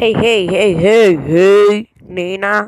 Hey, hey, hey, hey, hey, Nina.